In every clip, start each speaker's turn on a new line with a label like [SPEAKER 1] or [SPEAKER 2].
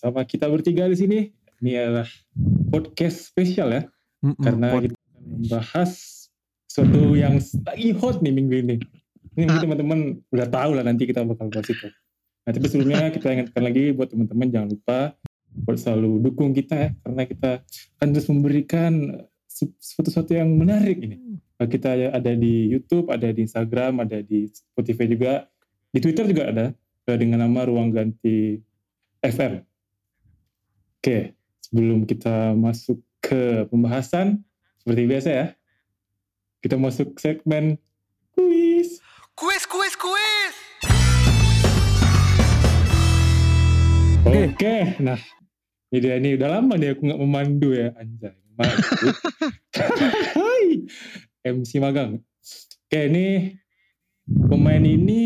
[SPEAKER 1] Bersama kita bertiga di sini. Ini adalah podcast spesial ya,
[SPEAKER 2] Mm-mm,
[SPEAKER 1] karena
[SPEAKER 2] pod-
[SPEAKER 1] kita akan membahas sesuatu yang lagi hot nih minggu ini. Ini mungkin
[SPEAKER 3] Ah.
[SPEAKER 1] teman-teman udah tahu lah nanti kita bakal bahas itu. Nah, tapi sebelumnya kita ingatkan lagi buat teman-teman jangan lupa buat selalu dukung kita ya, karena kita akan terus memberikan se- sesuatu-sesuatu yang menarik ini. Nah, Kita ada di YouTube, ada di Instagram, ada di Spotify juga, di Twitter juga ada dengan nama Ruang Ganti FM. Oke, sebelum kita masuk ke pembahasan, seperti biasa ya, kita masuk segmen kuis.
[SPEAKER 4] Kuis, kuis, kuis.
[SPEAKER 1] Oke,
[SPEAKER 2] Oke.
[SPEAKER 1] nah ini dia nih udah lama nih aku nggak memandu ya anjay. MC magang. Oke, ini pemain ini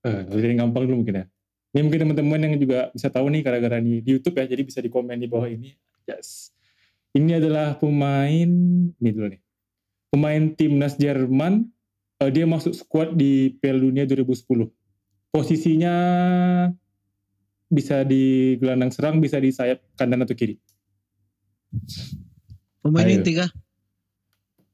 [SPEAKER 1] eh dari gampang dulu mungkin ya. Ini mungkin teman-teman yang juga bisa tahu nih gara-gara nih di YouTube ya, jadi bisa di komen di bawah ini. Yes. Ini adalah pemain ini dulu nih. Pemain timnas Jerman. eh, dia masuk squad di Piala Dunia 2010. Posisinya bisa di gelandang serang, bisa di sayap kanan atau kiri.
[SPEAKER 3] Pemain
[SPEAKER 1] Ayo.
[SPEAKER 3] inti kah?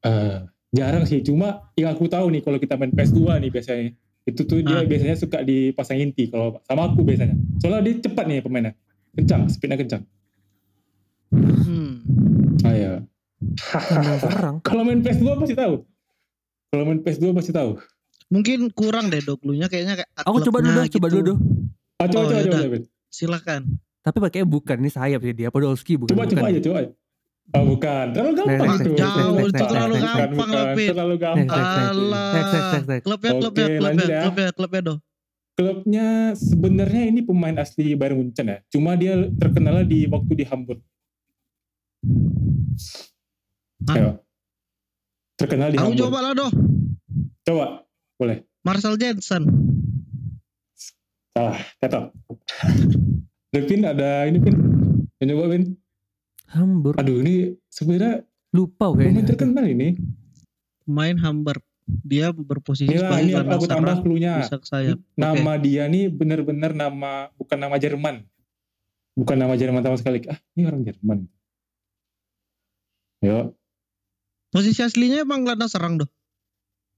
[SPEAKER 1] Eh, jarang sih, cuma yang aku tahu nih kalau kita main PS2 nih biasanya. Itu tuh dia
[SPEAKER 3] Ah.
[SPEAKER 1] biasanya suka dipasang inti kalau sama aku biasanya. Soalnya dia cepat nih pemainnya. Kencang, speednya kencang.
[SPEAKER 3] Hmm.
[SPEAKER 1] Ah ya. Kalau main PS2 pasti tahu. Kalau main PS2 pasti tahu.
[SPEAKER 3] Mungkin kurang deh dok lunya kayaknya kayak
[SPEAKER 2] Aku coba dulu, dah, coba
[SPEAKER 3] gitu.
[SPEAKER 2] dulu.
[SPEAKER 1] Ah, coba,
[SPEAKER 3] Oh,
[SPEAKER 1] coba, coba,
[SPEAKER 3] yaudah.
[SPEAKER 1] coba.
[SPEAKER 3] Silakan.
[SPEAKER 2] Tapi pakainya bukan, ini sayap sih dia. Podolski bukan.
[SPEAKER 1] Coba,
[SPEAKER 2] bukan.
[SPEAKER 1] coba aja, coba aja. Oh, bukan. Terlalu gampang
[SPEAKER 2] Next,
[SPEAKER 1] itu.
[SPEAKER 3] Jauh, terlalu gampang. Lapin.
[SPEAKER 1] Terlalu gampang.
[SPEAKER 3] Alah. Klubnya, klubnya, klubnya,
[SPEAKER 1] ya.
[SPEAKER 3] klubnya, klubnya dok.
[SPEAKER 1] Klubnya sebenarnya ini pemain asli Bayern Munchen ya. Cuma dia terkenal di waktu di Hamburg. Ayo. Terkenal di
[SPEAKER 3] Aku
[SPEAKER 1] Hamburg.
[SPEAKER 3] coba lah dok.
[SPEAKER 1] Coba. Boleh.
[SPEAKER 3] Marcel Jensen.
[SPEAKER 1] Salah. Tetap. Ada Pin, ada ini Pin. Yang coba Pin.
[SPEAKER 2] Hamburg.
[SPEAKER 1] Aduh ini sebenarnya
[SPEAKER 2] Lupa
[SPEAKER 1] pemain
[SPEAKER 2] kayaknya.
[SPEAKER 1] terkenal ini.
[SPEAKER 3] Pemain Hamburg. Dia berposisi
[SPEAKER 1] Ini lah,
[SPEAKER 3] sebagai
[SPEAKER 1] ini
[SPEAKER 3] gelandang
[SPEAKER 1] aku tambah clue-nya.
[SPEAKER 3] Bisa ke sayap.
[SPEAKER 1] Nama dia nih bener-bener nama, bukan nama Jerman. Bukan nama Jerman sama sekali. Ah, ini orang Jerman. Yo,
[SPEAKER 3] Posisi aslinya emang gelandang serang dok.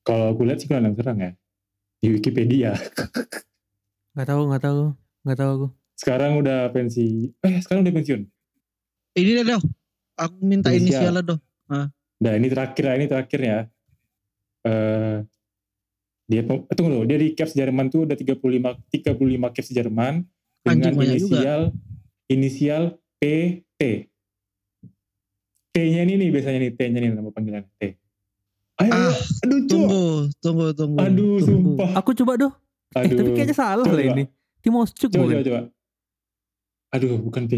[SPEAKER 1] kalau aku lihat sih gelandang serang ya. Di Wikipedia.
[SPEAKER 2] Gak tahu, gak tahu. Gak tahu aku.
[SPEAKER 1] Sekarang udah pensi. Eh, sekarang udah pensiun.
[SPEAKER 3] Ini deh dok. Aku minta
[SPEAKER 1] Inisial.
[SPEAKER 3] inisialnya dok.
[SPEAKER 1] Nah, ini terakhir ini terakhir ya. Eh dia eh, tunggu dulu, dia di Caps Jerman tuh udah 35 35 Caps Jerman dengan
[SPEAKER 3] Anjing, banyak juga.
[SPEAKER 1] inisial inisial PT. T-nya ini nih biasanya nih T-nya nih nama panggilan T. Ayo.
[SPEAKER 3] Ah,
[SPEAKER 1] aduh, Cuk.
[SPEAKER 3] Tunggu, tunggu, tunggu.
[SPEAKER 1] Aduh,
[SPEAKER 3] tunggu.
[SPEAKER 1] sumpah.
[SPEAKER 2] Aku coba doh. Eh,
[SPEAKER 1] Aduh.
[SPEAKER 2] tapi kayaknya salah
[SPEAKER 1] Coba,
[SPEAKER 2] lah
[SPEAKER 1] coba.
[SPEAKER 2] ini.
[SPEAKER 1] Coba,
[SPEAKER 2] bukan?
[SPEAKER 1] coba, coba. Aduh, bukan P.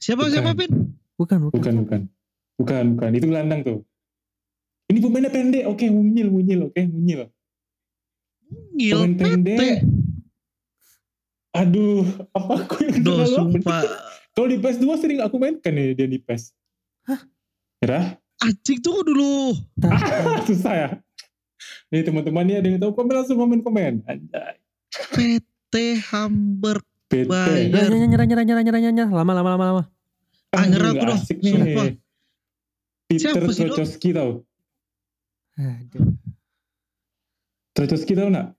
[SPEAKER 3] Siapa
[SPEAKER 1] Bukan.
[SPEAKER 3] siapa Pin?
[SPEAKER 2] Bukan, bukan.
[SPEAKER 1] Bukan, bukan. Bukan, bukan. Itu gelandang tuh. Ini pemainnya pendek. Oke, munyil, munyil. Oke, munyil.
[SPEAKER 3] Gil,
[SPEAKER 1] Pemain pendek. Aduh, apa aku yang
[SPEAKER 3] Duh, sumpah.
[SPEAKER 1] Kalau di PS2 sering aku mainkan nih dia di PES.
[SPEAKER 2] Hah?
[SPEAKER 1] Kira?
[SPEAKER 3] Anjing tunggu dulu.
[SPEAKER 1] Ah, susah ya. Nih teman-teman nih ada yang tahu komen langsung komen komen. Anjay.
[SPEAKER 3] PT Hamburg.
[SPEAKER 1] PT.
[SPEAKER 2] Nah, nyerah, nyerah, nyerah, nyerah, nyerah, nyerah. Lama, lama, lama, lama.
[SPEAKER 3] Ah, nyerah aku dah.
[SPEAKER 1] Asik nih.
[SPEAKER 3] Sumpah.
[SPEAKER 1] Peter
[SPEAKER 3] Siapa sih?
[SPEAKER 1] Trochowski tau.
[SPEAKER 2] Aduh.
[SPEAKER 1] Trochowski tau nak?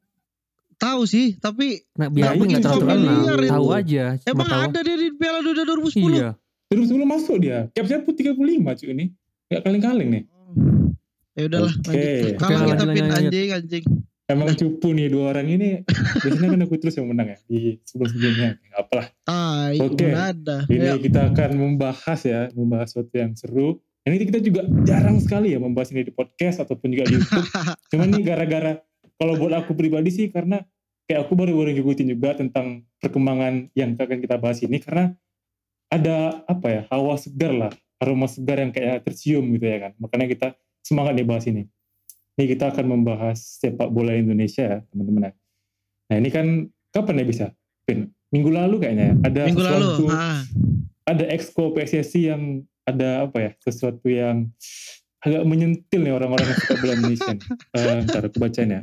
[SPEAKER 3] Tahu sih, tapi
[SPEAKER 2] Nah, biar
[SPEAKER 1] Nah,
[SPEAKER 2] aku
[SPEAKER 1] ini
[SPEAKER 2] nggak terlalu terkenal. Tahu aja. Cuma
[SPEAKER 3] emang
[SPEAKER 2] tahu.
[SPEAKER 3] ada dia di Piala Dunia 2010.
[SPEAKER 2] Iya.
[SPEAKER 1] Terus sebelum masuk dia. Capsnya pun 35 cuy ini. Gak kaleng-kaleng nih.
[SPEAKER 3] Ya udahlah,
[SPEAKER 1] Oke.
[SPEAKER 3] lanjut. Kalah kita
[SPEAKER 2] lanjut,
[SPEAKER 3] pin
[SPEAKER 2] lanjut.
[SPEAKER 3] anjing anjing.
[SPEAKER 1] Emang cupu nih dua orang ini. Biasanya kan aku terus yang menang ya. Di sebelum-sebelumnya. Apalah.
[SPEAKER 3] Tai,
[SPEAKER 1] Oke.
[SPEAKER 3] ada.
[SPEAKER 1] Ini
[SPEAKER 3] Ya,
[SPEAKER 1] kita akan membahas ya, membahas sesuatu yang seru. Ini kita juga jarang sekali ya membahas ini di podcast ataupun juga di YouTube. Cuman nih gara-gara kalau buat aku pribadi sih karena kayak aku baru-baru ngikutin juga tentang perkembangan yang akan kita bahas ini karena ada apa ya hawa segar lah aroma segar yang kayak tercium gitu ya kan makanya kita semangat nih bahas ini ini kita akan membahas sepak bola Indonesia ya teman-teman ya. nah ini kan kapan ya bisa Pin? minggu lalu kayaknya ya ada
[SPEAKER 3] Minggu lalu.
[SPEAKER 1] sesuatu
[SPEAKER 3] Ah,
[SPEAKER 1] ada exco PSSI yang ada apa ya sesuatu yang agak menyentil nih orang-orang yang suka bola Indonesia. nih. Eh, ntar aku bacain ya.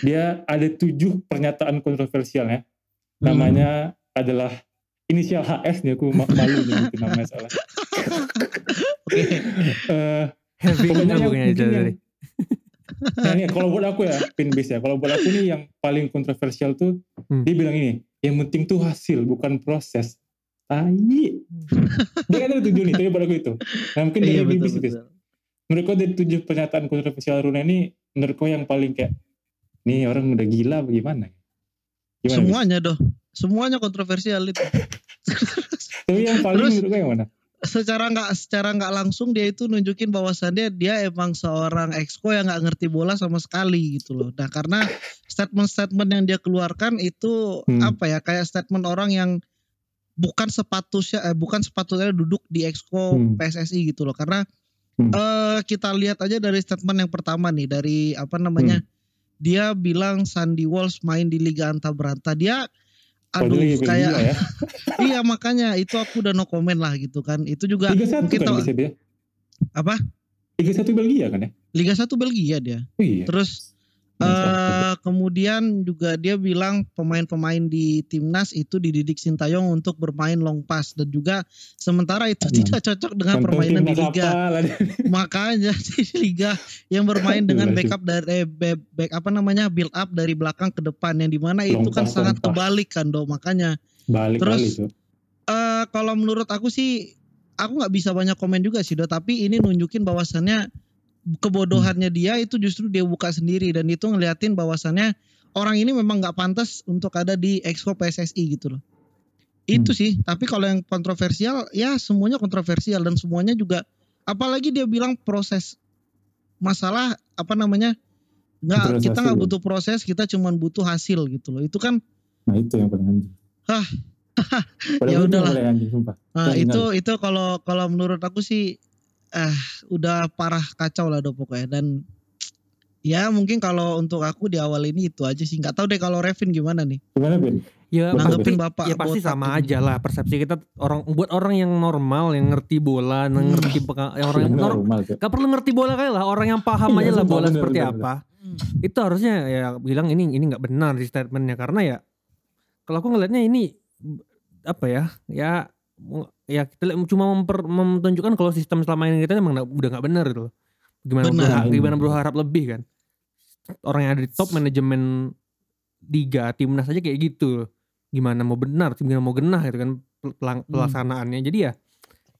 [SPEAKER 1] Dia ada tujuh pernyataan kontroversial ya.
[SPEAKER 3] Hmm.
[SPEAKER 1] Namanya adalah inisial HS nih aku ma- malu nyebutin namanya soalnya.
[SPEAKER 3] Oke.
[SPEAKER 1] Eh,
[SPEAKER 2] Heavy
[SPEAKER 1] pokoknya yang
[SPEAKER 2] dari.
[SPEAKER 1] yang- Nah ini kalau buat aku ya, pin base ya. Kalau buat aku nih yang paling kontroversial tuh,
[SPEAKER 2] Hmm.
[SPEAKER 1] dia bilang ini, yang penting tuh hasil, bukan proses. Tai. dia kan ada tujuh nih, tapi buat aku itu. Nah mungkin dari
[SPEAKER 3] Iya betul
[SPEAKER 1] Bibis, Bis.
[SPEAKER 3] betul.
[SPEAKER 1] Menurut kau dari tujuh pernyataan kontroversial Runa ini, menurut kau yang paling kayak, nih orang udah gila bagaimana? Gimana?
[SPEAKER 3] Semuanya doh. Semuanya kontroversial itu.
[SPEAKER 1] Tapi yang paling
[SPEAKER 3] Terus-
[SPEAKER 1] menurut kau yang mana?
[SPEAKER 3] Secara nggak secara nggak langsung dia itu nunjukin bahwasannya dia emang seorang exco yang nggak ngerti bola sama sekali gitu loh. Nah karena statement-statement yang dia keluarkan itu
[SPEAKER 1] Hmm.
[SPEAKER 3] apa ya kayak statement orang yang bukan sepatutnya eh, bukan sepatutnya duduk di exco
[SPEAKER 1] Hmm.
[SPEAKER 3] PSSI gitu loh. Karena
[SPEAKER 1] Hmm.
[SPEAKER 3] eh, kita lihat aja dari statement yang pertama nih dari apa namanya dia bilang Sandy Walsh main di Liga Anta Beranta dia aduh kayak
[SPEAKER 1] ya.
[SPEAKER 3] iya makanya itu aku udah no comment lah gitu kan itu juga
[SPEAKER 1] Liga 1
[SPEAKER 3] mungkin
[SPEAKER 1] kan dia.
[SPEAKER 3] apa
[SPEAKER 1] Liga 1 Belgia kan ya?
[SPEAKER 3] Liga 1 Belgia dia
[SPEAKER 1] Oh iya.
[SPEAKER 3] terus Eh kemudian juga dia bilang pemain-pemain di timnas itu dididik Sintayong untuk bermain long pass. Dan juga sementara itu
[SPEAKER 1] Hmm.
[SPEAKER 3] tidak cocok dengan
[SPEAKER 1] Contoh
[SPEAKER 3] permainan di liga.
[SPEAKER 1] apa
[SPEAKER 3] makanya di liga yang bermain dengan backup dari eh, be- back apa namanya build up dari belakang ke depan. Yang di mana
[SPEAKER 1] Long
[SPEAKER 3] itu kan
[SPEAKER 1] pass,
[SPEAKER 3] sangat kebalik kan do makanya
[SPEAKER 1] Balik
[SPEAKER 3] Terus,
[SPEAKER 1] kali tuh.
[SPEAKER 3] eh kalau menurut aku sih aku nggak bisa banyak komen juga sih do tapi ini nunjukin bahwasannya kebodohannya dia itu justru dia buka sendiri dan itu ngeliatin bahwasannya orang ini memang nggak pantas untuk ada di exco PSSI gitu loh itu sih tapi kalau yang kontroversial ya semuanya kontroversial dan semuanya juga apalagi dia bilang proses masalah apa namanya nggak kita nggak butuh proses kita cuman butuh hasil gitu loh itu kan
[SPEAKER 1] Nah itu yang paling anjing.
[SPEAKER 3] Hah. Ya udahlah. Nah, itu itu kalau kalau menurut aku sih ah udah parah kacau lah do pokoknya. Dan ya mungkin kalau untuk aku di awal ini itu aja sih. Nggak tahu deh kalau Revin gimana nih.
[SPEAKER 1] Gimana Ben?
[SPEAKER 2] Ya,
[SPEAKER 3] nanggepin bapak
[SPEAKER 2] ya pasti sama
[SPEAKER 3] ini.
[SPEAKER 2] aja lah persepsi kita. Orang buat orang yang normal yang ngerti bola, yang ngerti peka- yang orang yang
[SPEAKER 1] normal
[SPEAKER 2] gak perlu ngerti bola kali lah. Orang yang paham
[SPEAKER 1] Iya,
[SPEAKER 2] aja lah bola seperti apa.
[SPEAKER 3] Hmm.
[SPEAKER 2] itu harusnya ya bilang ini ini nggak benar di statementnya. Karena ya kalau aku ngelihatnya ini apa ya ya ya kita cuma memper, menunjukkan kalau sistem selama ini kita emang nggak- udah nggak benar gitu loh. gimana
[SPEAKER 3] Benar.
[SPEAKER 2] berharap, gimana berharap lebih kan orang yang ada di top manajemen liga timnas aja kayak gitu gimana mau benar gimana mau genah gitu kan
[SPEAKER 3] Hmm.
[SPEAKER 2] pelaksanaannya jadi ya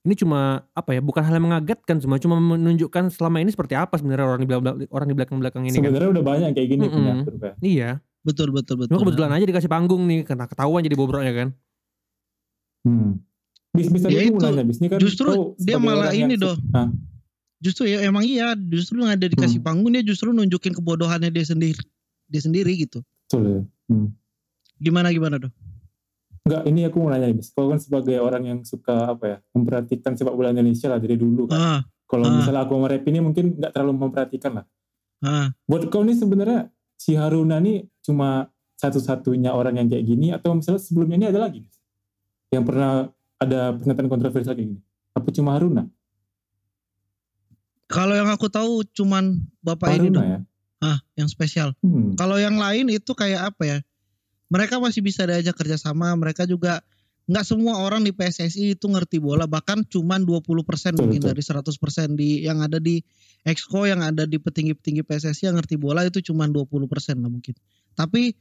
[SPEAKER 2] ini cuma apa ya bukan hal yang mengagetkan cuma cuma menunjukkan selama ini seperti apa sebenarnya orang di belakang orang di belakang belakang ini kan
[SPEAKER 1] Sebenarnya udah banyak kayak gini
[SPEAKER 2] Mm-mm.
[SPEAKER 1] pengatur kayak.
[SPEAKER 2] iya
[SPEAKER 3] betul betul betul
[SPEAKER 2] cuma kebetulan aja dikasih panggung nih karena ketahuan jadi bobroknya kan
[SPEAKER 1] Hmm. Bis bis tadi
[SPEAKER 3] Ya itu,
[SPEAKER 1] nanya bis ini kan
[SPEAKER 3] justru dia malah ini doh
[SPEAKER 1] Hah?
[SPEAKER 3] justru ya emang iya justru nggak ada dikasih
[SPEAKER 1] Hmm.
[SPEAKER 3] panggung dia justru nunjukin kebodohannya dia sendiri dia sendiri gitu
[SPEAKER 1] Betul ya. Hmm.
[SPEAKER 3] gimana gimana doh
[SPEAKER 1] Enggak, ini aku mau nanya bis. Kau kan sebagai orang yang suka apa ya, memperhatikan sepak bola Indonesia lah dari dulu kan.
[SPEAKER 3] ah
[SPEAKER 1] Kalau
[SPEAKER 3] ah.
[SPEAKER 1] misalnya aku sama Rep ini mungkin nggak terlalu memperhatikan lah.
[SPEAKER 3] ah
[SPEAKER 1] Buat kau nih sebenarnya si Haruna nih cuma satu-satunya orang yang kayak gini atau misalnya sebelumnya ini ada lagi bis? yang pernah ada pernyataan kontroversial kayak gini? Apa cuma Haruna?
[SPEAKER 3] kalau yang aku tahu cuman bapak ini
[SPEAKER 1] Haruna
[SPEAKER 3] doh
[SPEAKER 1] ya.
[SPEAKER 3] ah yang spesial
[SPEAKER 1] Hmm.
[SPEAKER 3] Kalau yang lain itu kayak apa ya? Mereka masih bisa diajak kerjasama. Mereka juga nggak semua orang di PSSI itu ngerti bola. Bahkan cuman 20%
[SPEAKER 1] Betul,
[SPEAKER 3] mungkin
[SPEAKER 1] betul.
[SPEAKER 3] dari 100% di yang ada di Exco yang ada di petinggi-petinggi PSSI yang ngerti bola itu cuman 20% lah mungkin. Tapi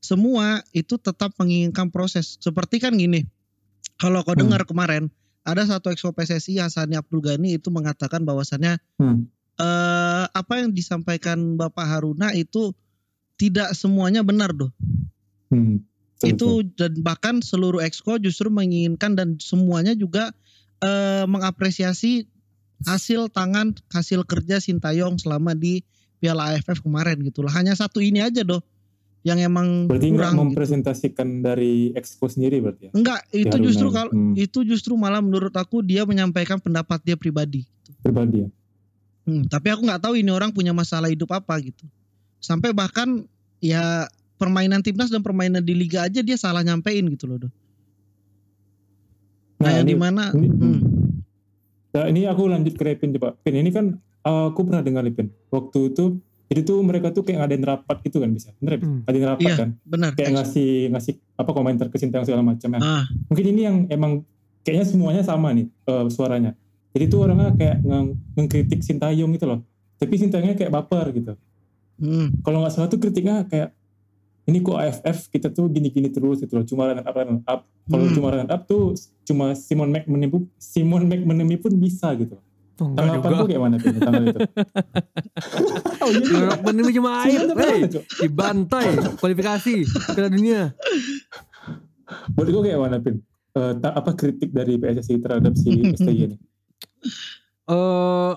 [SPEAKER 3] semua itu tetap menginginkan proses. Seperti kan gini. Kalau kau
[SPEAKER 1] Hmm.
[SPEAKER 3] dengar kemarin ada satu Exco PSSI Hasani Abdul Ghani itu mengatakan bahwasannya
[SPEAKER 1] Hmm.
[SPEAKER 3] eh apa yang disampaikan Bapak Haruna itu tidak semuanya benar doh.
[SPEAKER 1] Hmm.
[SPEAKER 3] Itu dan bahkan seluruh exco justru menginginkan dan semuanya juga eh, mengapresiasi hasil tangan hasil kerja Sintayong selama di Piala AFF kemarin gitu lah. Hanya satu ini aja doh yang emang
[SPEAKER 1] Berarti
[SPEAKER 3] kurang gitu.
[SPEAKER 1] mempresentasikan dari exco sendiri berarti ya?
[SPEAKER 3] Enggak, itu
[SPEAKER 1] Haruna
[SPEAKER 3] justru kalau
[SPEAKER 1] Hmm.
[SPEAKER 3] itu justru malah menurut aku dia menyampaikan pendapat dia pribadi.
[SPEAKER 1] Pribadi ya?
[SPEAKER 3] Hmm, tapi aku nggak tahu ini orang punya masalah hidup apa gitu. Sampai bahkan ya permainan timnas dan permainan di liga aja dia salah nyampein gitu loh. Doh. Nah, yang
[SPEAKER 1] ini-
[SPEAKER 3] di mana
[SPEAKER 1] ini,
[SPEAKER 3] hmm,
[SPEAKER 1] Nah, ini aku lanjut ke Repin coba. Pin, ini kan uh, aku pernah dengar nih Pin. Waktu itu Jadi tuh mereka tuh kayak ngadain rapat gitu kan bisa. Bener ya?
[SPEAKER 2] Hmm.
[SPEAKER 1] Ngadain rapat
[SPEAKER 3] Iya.
[SPEAKER 1] kan.
[SPEAKER 3] Benar.
[SPEAKER 1] Kayak ngasih ngasih apa komentar ke Sintayong segala macam ya.
[SPEAKER 3] Ah,
[SPEAKER 1] Mungkin ini yang emang kayaknya semuanya sama nih eh, suaranya. Jadi tuh orangnya kayak nge- ngekritik Sintayong gitu loh. Tapi Sintayongnya kayak baper gitu.
[SPEAKER 3] hmm,
[SPEAKER 1] Kalau nggak salah tuh kritiknya kayak ini kok AFF kita tuh gini-gini terus gitu loh. Cuma run up run up. Kalau
[SPEAKER 3] Hmm.
[SPEAKER 1] cuma run up tuh cuma Simon McManamy pun Simon McManamy pun bisa gitu.
[SPEAKER 2] Oh,
[SPEAKER 1] Tanggapan
[SPEAKER 2] juga.
[SPEAKER 1] tuh kayak mana tuh tanggal itu? oh iya.
[SPEAKER 2] Harapan ini cuma aib,
[SPEAKER 1] Sebenarnya
[SPEAKER 2] hey, dibantai kualifikasi Piala Dunia.
[SPEAKER 1] Buat gue kayak mana Pin? Ta- apa kritik dari PSSI terhadap si STY ini?
[SPEAKER 2] Eh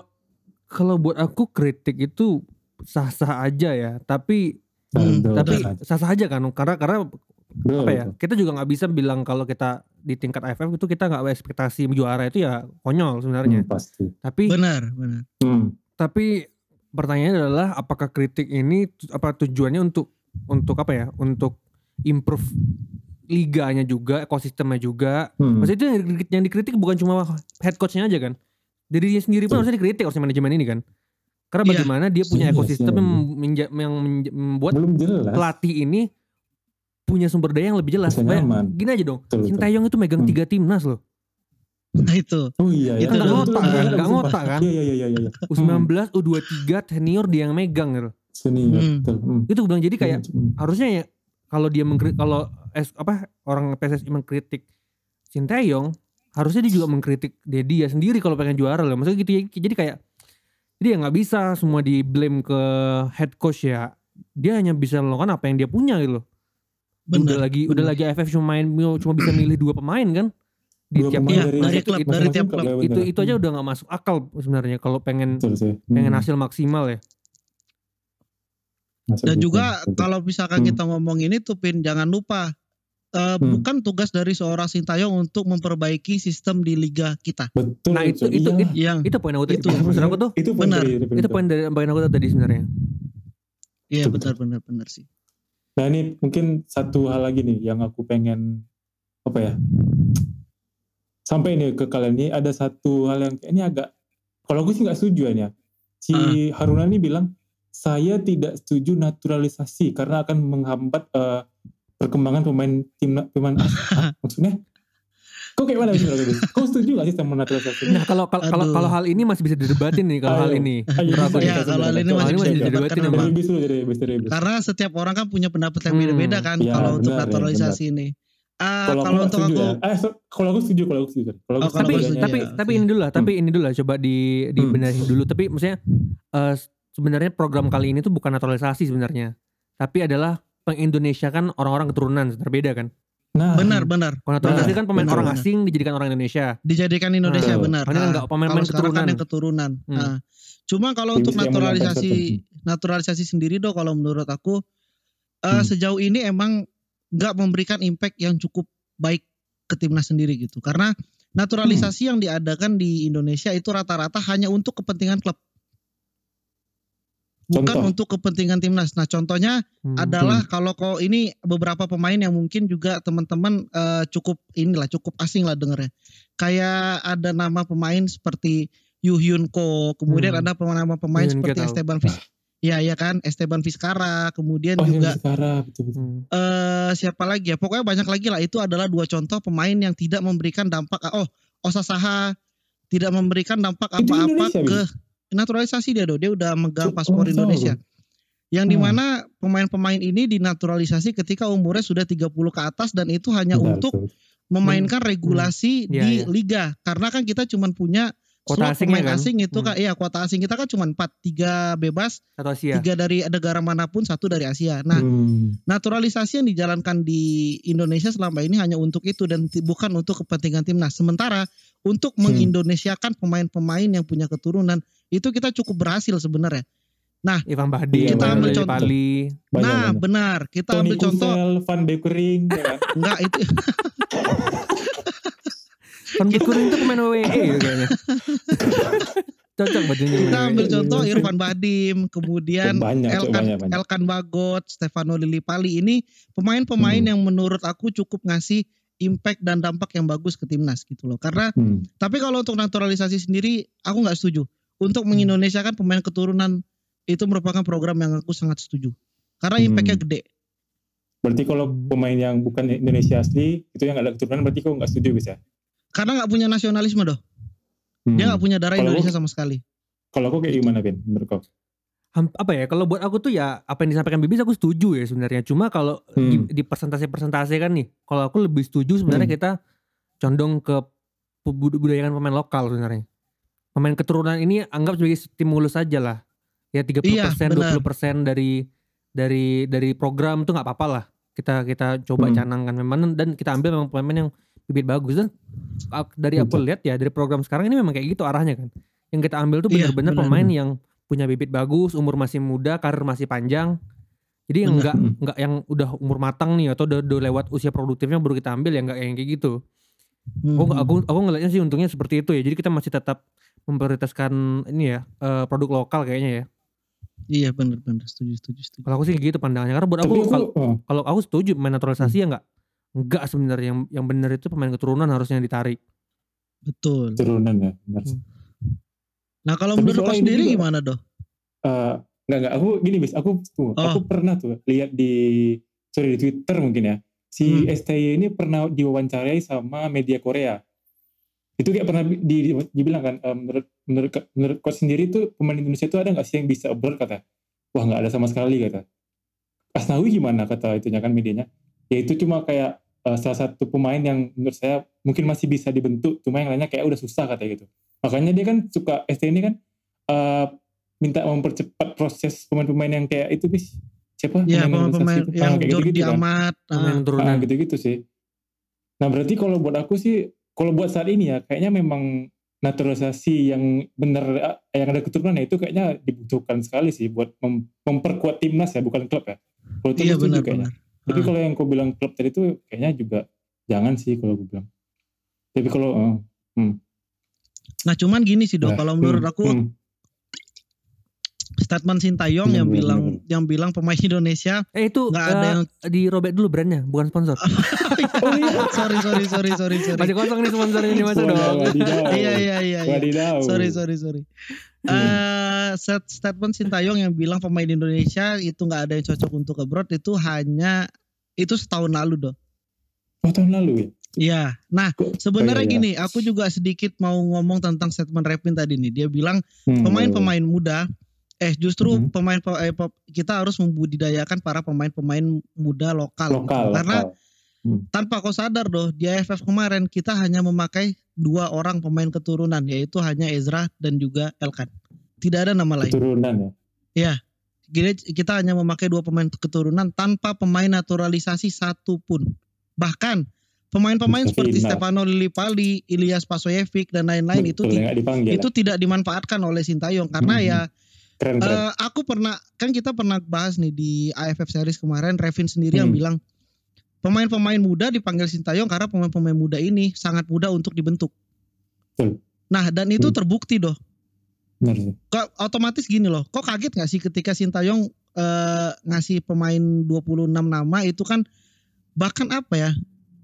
[SPEAKER 2] kalau buat aku kritik itu sah-sah aja ya, tapi
[SPEAKER 3] Hmm,
[SPEAKER 2] tapi sah-sah aja kan karena karena
[SPEAKER 1] Betul,
[SPEAKER 2] apa ya
[SPEAKER 1] betul.
[SPEAKER 2] kita juga nggak bisa bilang kalau kita di tingkat AFF itu kita nggak ekspektasi juara itu ya konyol sebenarnya
[SPEAKER 1] Hmm, pasti.
[SPEAKER 2] tapi
[SPEAKER 3] benar, benar.
[SPEAKER 1] Hmm.
[SPEAKER 2] tapi pertanyaannya adalah apakah kritik ini apa tujuannya untuk untuk apa ya untuk improve liganya juga ekosistemnya juga
[SPEAKER 1] Hmm.
[SPEAKER 2] maksudnya itu yang, di- yang dikritik bukan cuma head coachnya aja kan dirinya sendiri pun
[SPEAKER 1] Betul.
[SPEAKER 2] harusnya dikritik harusnya manajemen ini kan karena
[SPEAKER 3] Iya.
[SPEAKER 2] bagaimana dia punya
[SPEAKER 1] Iya,
[SPEAKER 2] ekosistem
[SPEAKER 1] iya,
[SPEAKER 2] yang, menja- yang menja- membuat pelatih ini punya sumber daya yang lebih jelas. Supaya- gini aja dong. Sintayong itu megang
[SPEAKER 1] Hmm.
[SPEAKER 2] tiga timnas loh.
[SPEAKER 3] Nah itu.
[SPEAKER 1] Oh iya
[SPEAKER 2] Itu
[SPEAKER 1] ya.
[SPEAKER 2] nggak ngotak kan? Nggak ngotak kan?
[SPEAKER 1] Iya iya iya iya iya.
[SPEAKER 2] U19, U23 senior dia yang megang gitu.
[SPEAKER 1] Senior
[SPEAKER 3] Hmm.
[SPEAKER 1] betul. Hmm.
[SPEAKER 2] Itu gue bilang jadi kayak
[SPEAKER 1] Hmm.
[SPEAKER 2] harusnya ya kalau dia mengkritik kalau es, apa orang PSSI mengkritik Sintayong, harusnya dia juga mengkritik dia dia sendiri kalau pengen juara loh. Maksudnya gitu ya. Jadi kayak jadi ya nggak bisa semua di blame ke head coach ya. Dia hanya bisa melakukan apa yang dia punya gitu loh. Udah
[SPEAKER 3] Benar.
[SPEAKER 2] lagi udah lagi AFF cuma main cuma bisa milih dua pemain kan di
[SPEAKER 1] Dua
[SPEAKER 2] tiap
[SPEAKER 1] pemain
[SPEAKER 3] dari
[SPEAKER 2] Nah,
[SPEAKER 3] klub,
[SPEAKER 2] itu,
[SPEAKER 3] dari tiap
[SPEAKER 1] klub, ya,
[SPEAKER 2] itu itu aja udah nggak masuk akal sebenarnya kalau pengen
[SPEAKER 1] Betul
[SPEAKER 2] pengen
[SPEAKER 1] Hmm.
[SPEAKER 2] hasil maksimal ya.
[SPEAKER 1] Masuk
[SPEAKER 3] Dan
[SPEAKER 1] gitu,
[SPEAKER 3] juga
[SPEAKER 1] betul.
[SPEAKER 3] kalau misalkan
[SPEAKER 1] Hmm.
[SPEAKER 3] kita ngomong ini tuh Pin, jangan lupa eh,
[SPEAKER 1] Hmm.
[SPEAKER 3] bukan tugas dari seorang Sintayong untuk memperbaiki sistem di liga kita.
[SPEAKER 1] betul
[SPEAKER 2] Nah, itu- itu-
[SPEAKER 1] Iya.
[SPEAKER 2] itu-
[SPEAKER 3] Yang
[SPEAKER 2] Itu poin aku tadi.
[SPEAKER 3] Itu.
[SPEAKER 2] Aku tuh
[SPEAKER 1] itu poin
[SPEAKER 3] benar.
[SPEAKER 1] dari- dari
[SPEAKER 2] itu poin dari poin aku tadi sebenarnya.
[SPEAKER 3] iya benar benar benar sih.
[SPEAKER 1] Nah ini mungkin satu hal lagi nih yang aku pengen apa ya sampai ini ke kalian. Ini ada satu hal yang ini agak kalau aku sih nggak setuju ya. Si
[SPEAKER 3] Ah.
[SPEAKER 1] Haruna ini bilang saya tidak setuju naturalisasi karena akan menghambat eh, perkembangan pemain tim pemain maksudnya kok kayak mana kau setuju gak sih sama naturalisasi
[SPEAKER 2] Nah, kalau kalau kalau kalau hal ini masih bisa didebatin nih kalau hal ini. Nih.
[SPEAKER 3] Ya, kalau
[SPEAKER 1] bisa.
[SPEAKER 3] ini
[SPEAKER 2] masih
[SPEAKER 3] masih bisa
[SPEAKER 2] didebatin
[SPEAKER 1] bis
[SPEAKER 3] Karena setiap orang kan punya pendapat yang
[SPEAKER 2] Hmm.
[SPEAKER 3] beda-beda kan
[SPEAKER 1] Iya,
[SPEAKER 3] kalau untuk
[SPEAKER 1] ya,
[SPEAKER 3] naturalisasi ini. Ah,
[SPEAKER 1] kalau,
[SPEAKER 3] untuk aku
[SPEAKER 1] ya. eh, so, kalau aku setuju kalau aku setuju kalau
[SPEAKER 3] Oh,
[SPEAKER 1] aku
[SPEAKER 3] kalau
[SPEAKER 2] tapi
[SPEAKER 1] setuju
[SPEAKER 2] tapi
[SPEAKER 3] ya,
[SPEAKER 2] tapi
[SPEAKER 3] oke.
[SPEAKER 2] ini dulu lah, tapi ini dulu lah coba di dibenahin dulu. Tapi maksudnya eh, sebenarnya program kali ini tuh bukan naturalisasi sebenarnya. Tapi adalah pengindonesiakan orang-orang keturunan berbeda kan.
[SPEAKER 1] Nah
[SPEAKER 3] benar benar
[SPEAKER 2] Kalau naturalisasi
[SPEAKER 1] Nah,
[SPEAKER 2] kan pemain
[SPEAKER 3] benar,
[SPEAKER 2] orang
[SPEAKER 3] benar.
[SPEAKER 2] asing dijadikan orang Indonesia.
[SPEAKER 3] dijadikan Indonesia
[SPEAKER 1] Betul.
[SPEAKER 3] benar.
[SPEAKER 2] Ini kan
[SPEAKER 3] Ah,
[SPEAKER 2] nggak pemain
[SPEAKER 3] kalau
[SPEAKER 2] pemain
[SPEAKER 3] sekarang kan
[SPEAKER 2] keturunan.
[SPEAKER 3] yang keturunan.
[SPEAKER 2] Hmm.
[SPEAKER 3] Nah, cuma kalau
[SPEAKER 1] Tim
[SPEAKER 3] untuk naturalisasi naturalisasi sendiri do kalau menurut aku eh,
[SPEAKER 1] Hmm.
[SPEAKER 3] sejauh ini emang nggak memberikan impact yang cukup baik ke timnas sendiri gitu. Karena naturalisasi
[SPEAKER 1] Hmm.
[SPEAKER 3] yang diadakan di Indonesia itu rata-rata hanya untuk kepentingan klub. Bukan
[SPEAKER 1] Contoh.
[SPEAKER 3] untuk kepentingan timnas. Nah, contohnya
[SPEAKER 2] Hmm.
[SPEAKER 3] adalah kalau kau ini beberapa pemain yang mungkin juga teman-teman eh, cukup inilah cukup asing lah dengernya. Kayak ada nama pemain seperti Yu Hyun Ko, kemudian
[SPEAKER 2] Hmm.
[SPEAKER 3] ada nama pemain
[SPEAKER 2] Hyun
[SPEAKER 3] seperti. Esteban Vis Ya, ya kan, Esteban Vizcara, kemudian
[SPEAKER 1] oh
[SPEAKER 3] juga
[SPEAKER 1] sekarang betul betul
[SPEAKER 2] Hmm.
[SPEAKER 3] eh siapa lagi ya? Pokoknya banyak lagi lah. Itu adalah dua contoh pemain yang tidak memberikan dampak. Oh, Osasaha tidak memberikan dampak apa-apa ke naturalisasi dia do. Dia udah megang paspor
[SPEAKER 1] oh,
[SPEAKER 3] Indonesia. Yang
[SPEAKER 1] Hmm.
[SPEAKER 3] di mana pemain-pemain ini dinaturalisasi ketika umurnya sudah 30 ke atas dan itu hanya
[SPEAKER 1] Benar,
[SPEAKER 3] untuk memainkan regulasi
[SPEAKER 2] Iya,
[SPEAKER 3] di
[SPEAKER 2] iya.
[SPEAKER 3] liga. Karena kan kita cuma punya
[SPEAKER 2] Kuota
[SPEAKER 3] slot
[SPEAKER 2] asingnya
[SPEAKER 3] pemain
[SPEAKER 2] kan?
[SPEAKER 3] asing itu
[SPEAKER 2] Hmm.
[SPEAKER 3] kan iya kuota asing kita kan cuma 4, 3 bebas,
[SPEAKER 2] Satu Asia.
[SPEAKER 3] tiga dari negara mana pun, satu dari Asia. Nah,
[SPEAKER 1] Hmm.
[SPEAKER 3] naturalisasi yang dijalankan di Indonesia selama ini hanya untuk itu dan bukan untuk kepentingan timnas. Sementara untuk
[SPEAKER 1] Hmm.
[SPEAKER 3] mengindonesiakan pemain-pemain yang punya keturunan itu kita cukup berhasil sebenarnya.
[SPEAKER 2] Ivan Bahdi,
[SPEAKER 1] Kita
[SPEAKER 2] Lili
[SPEAKER 3] ambil contoh.
[SPEAKER 2] Pali.
[SPEAKER 1] Banyak,
[SPEAKER 3] nah,
[SPEAKER 1] banyak.
[SPEAKER 3] benar. Kita
[SPEAKER 1] Tony
[SPEAKER 3] ambil contoh
[SPEAKER 1] Kusel, Van Beekering, ya kan?
[SPEAKER 3] enggak itu
[SPEAKER 2] Van Beekering itu pemain WWE gitu kayaknya. Cocok bajunya.
[SPEAKER 3] kita
[SPEAKER 2] WWE.
[SPEAKER 3] ambil contoh Irfan Badim, kemudian
[SPEAKER 1] banyak, Cok,
[SPEAKER 3] Elkan
[SPEAKER 1] banyak, banyak.
[SPEAKER 3] Elkan Bagot, Stefano Lillipali ini pemain-pemain
[SPEAKER 1] Hmm.
[SPEAKER 3] yang menurut aku cukup ngasih impact dan dampak yang bagus ke timnas gitu loh. Karena
[SPEAKER 1] Hmm.
[SPEAKER 3] Tapi kalau untuk naturalisasi sendiri, aku nggak setuju. Untuk mengindonesiakan pemain keturunan itu merupakan program yang aku sangat setuju. Karena
[SPEAKER 1] Hmm.
[SPEAKER 3] impactnya gede.
[SPEAKER 1] Berarti kalau pemain yang bukan Indonesia asli itu yang nggak ada keturunan berarti kau nggak setuju bisa?
[SPEAKER 3] Karena nggak punya nasionalisme doh.
[SPEAKER 1] Hmm.
[SPEAKER 3] Dia nggak punya darah
[SPEAKER 1] Kalau
[SPEAKER 3] Indonesia
[SPEAKER 1] gua-
[SPEAKER 3] sama sekali.
[SPEAKER 1] Kalau kau kayak gimana Ben menurut kau?
[SPEAKER 2] Apa ya kalau buat aku tuh ya apa yang disampaikan Bibis aku setuju ya sebenarnya cuma kalau
[SPEAKER 1] Hmm.
[SPEAKER 2] di, di presentasi-presentasi kan nih kalau aku lebih setuju sebenarnya
[SPEAKER 1] Hmm.
[SPEAKER 2] kita condong ke bud- budayakan pemain lokal sebenarnya pemain keturunan ini anggap sebagai stimulus aja lah ya 30%
[SPEAKER 3] Iya, benar.
[SPEAKER 2] 20% dari dari dari program tuh nggak apa-apa lah kita kita coba
[SPEAKER 1] Hmm.
[SPEAKER 2] canangkan memang dan kita ambil memang pemain yang bibit bagus dan dari aku lihat ya dari program sekarang ini memang kayak gitu arahnya kan yang kita ambil tuh
[SPEAKER 3] Iya,
[SPEAKER 2] benar-benar
[SPEAKER 3] benar.
[SPEAKER 2] pemain yang punya bibit bagus, umur masih muda, karir masih panjang. Jadi yang enggak enggak yang udah umur matang nih atau udah, udah lewat usia produktifnya baru kita ambil ya enggak yang kayak gitu.
[SPEAKER 3] Hmm.
[SPEAKER 2] Aku aku aku ngelihatnya sih untungnya seperti itu ya. Jadi kita masih tetap memprioritaskan ini ya eh, produk lokal kayaknya ya.
[SPEAKER 3] Iya benar-benar setuju setuju setuju.
[SPEAKER 2] Kalau aku sih gitu pandangannya karena buat
[SPEAKER 1] aku
[SPEAKER 2] kalau
[SPEAKER 1] oh,
[SPEAKER 2] kalau aku setuju pemain naturalisasi ya enggak enggak sebenarnya yang yang benar itu pemain keturunan harusnya ditarik.
[SPEAKER 3] Betul.
[SPEAKER 1] turunan ya. Benar.
[SPEAKER 2] Hmm.
[SPEAKER 3] Nah kalau
[SPEAKER 1] Tapi
[SPEAKER 3] menurut kau sendiri
[SPEAKER 1] juga-
[SPEAKER 3] gimana doh?
[SPEAKER 1] Eh, nggak nggak aku gini bis aku tuh
[SPEAKER 3] Oh.
[SPEAKER 1] aku pernah tuh lihat di sorry di Twitter mungkin ya si
[SPEAKER 3] Hmm.
[SPEAKER 1] STY ini pernah diwawancarai sama media Korea itu kayak pernah di, di- dibilang kan eh, menurut menurut menurut coach sendiri tuh pemain Indonesia itu ada nggak sih yang bisa abroad kata wah nggak ada sama sekali kata Asnawi gimana kata itunya kan medianya ya itu cuma kayak eh, salah satu pemain yang menurut saya mungkin masih bisa dibentuk cuma yang lainnya kayak udah susah kata gitu makanya dia kan suka STY ini kan eh, minta mempercepat proses pemain-pemain yang kayak itu bis siapa
[SPEAKER 3] Ya
[SPEAKER 1] pemain itu? Ah,
[SPEAKER 3] yang
[SPEAKER 1] kayak
[SPEAKER 3] Jordi
[SPEAKER 1] gitu-gitu kan.
[SPEAKER 3] Amat.
[SPEAKER 2] Pemain
[SPEAKER 3] ah,
[SPEAKER 2] keturunan.
[SPEAKER 1] Ah, gitu-gitu sih nah berarti kalau buat aku sih kalau buat saat ini ya kayaknya memang naturalisasi yang benar eh, yang ada keturunan ya itu kayaknya dibutuhkan sekali sih buat mem- memperkuat timnas ya bukan klub ya kalau itu
[SPEAKER 3] Iya
[SPEAKER 1] setuju kayaknya.
[SPEAKER 3] benar-benar.
[SPEAKER 1] tapi
[SPEAKER 3] Ah.
[SPEAKER 1] kalau yang kau bilang klub tadi itu kayaknya juga jangan sih kalau gue bilang tapi kalau eh,
[SPEAKER 3] Nah cuman gini sih doh,
[SPEAKER 1] ya,
[SPEAKER 3] kalau menurut
[SPEAKER 1] hmm,
[SPEAKER 3] aku
[SPEAKER 1] hmm,
[SPEAKER 3] statement Sintayong yang
[SPEAKER 1] benar,
[SPEAKER 3] bilang yang bilang pemain Indonesia
[SPEAKER 2] Eh itu
[SPEAKER 3] nggak ada
[SPEAKER 2] eh,
[SPEAKER 3] yang
[SPEAKER 2] dirobek dulu brandnya bukan sponsor.
[SPEAKER 1] oh iya
[SPEAKER 3] sorry sorry sorry sorry sorry.
[SPEAKER 2] Masih kosong nih sponsornya ini masa dong.
[SPEAKER 3] Iya iya iya. iya. Sorry sorry sorry.
[SPEAKER 1] Hmm.
[SPEAKER 3] Eh, set- statement Sintayong yang bilang pemain Indonesia itu nggak ada yang cocok untuk abroad itu hanya itu setahun lalu doh.
[SPEAKER 1] Oh tahun lalu ya?
[SPEAKER 3] Iya. Nah sebenarnya
[SPEAKER 1] oh, iya, iya.
[SPEAKER 3] gini, aku juga sedikit mau ngomong tentang statement Repin tadi nih. Dia bilang
[SPEAKER 1] Hmm,
[SPEAKER 3] pemain-pemain muda, eh justru
[SPEAKER 1] Mhm.
[SPEAKER 3] pemain eh, kita harus membudidayakan para pemain-pemain muda lokal.
[SPEAKER 1] lokal,
[SPEAKER 3] Karena
[SPEAKER 1] lokal.
[SPEAKER 3] tanpa kau sadar doh di AFF kemarin kita hanya memakai dua orang pemain keturunan yaitu hanya Ezra dan juga Elkan. Tidak ada nama lain.
[SPEAKER 1] keturunan ya.
[SPEAKER 3] Jadi kita hanya memakai dua pemain keturunan tanpa pemain naturalisasi satu pun. Bahkan pemain-pemain seperti
[SPEAKER 1] final.
[SPEAKER 3] Stefano Lillipali, Ilyas Pasoyevic dan lain-lain itu ti- itu tidak dimanfaatkan oleh Sintayong karena
[SPEAKER 1] Mhm.
[SPEAKER 3] ya
[SPEAKER 1] keren keren.
[SPEAKER 3] eh, aku pernah kan kita pernah bahas nih di AFF series kemarin Revin sendiri yang
[SPEAKER 1] Hmm.
[SPEAKER 3] bilang pemain-pemain muda dipanggil Sintayong karena pemain-pemain muda ini sangat mudah untuk dibentuk.
[SPEAKER 1] Betul.
[SPEAKER 3] Nah, dan itu
[SPEAKER 1] Hmm.
[SPEAKER 3] terbukti doh.
[SPEAKER 1] Benar.
[SPEAKER 3] Kok otomatis gini loh. Kok kaget gak sih ketika Sintayong eh, ngasih pemain 26 nama itu kan bahkan apa ya?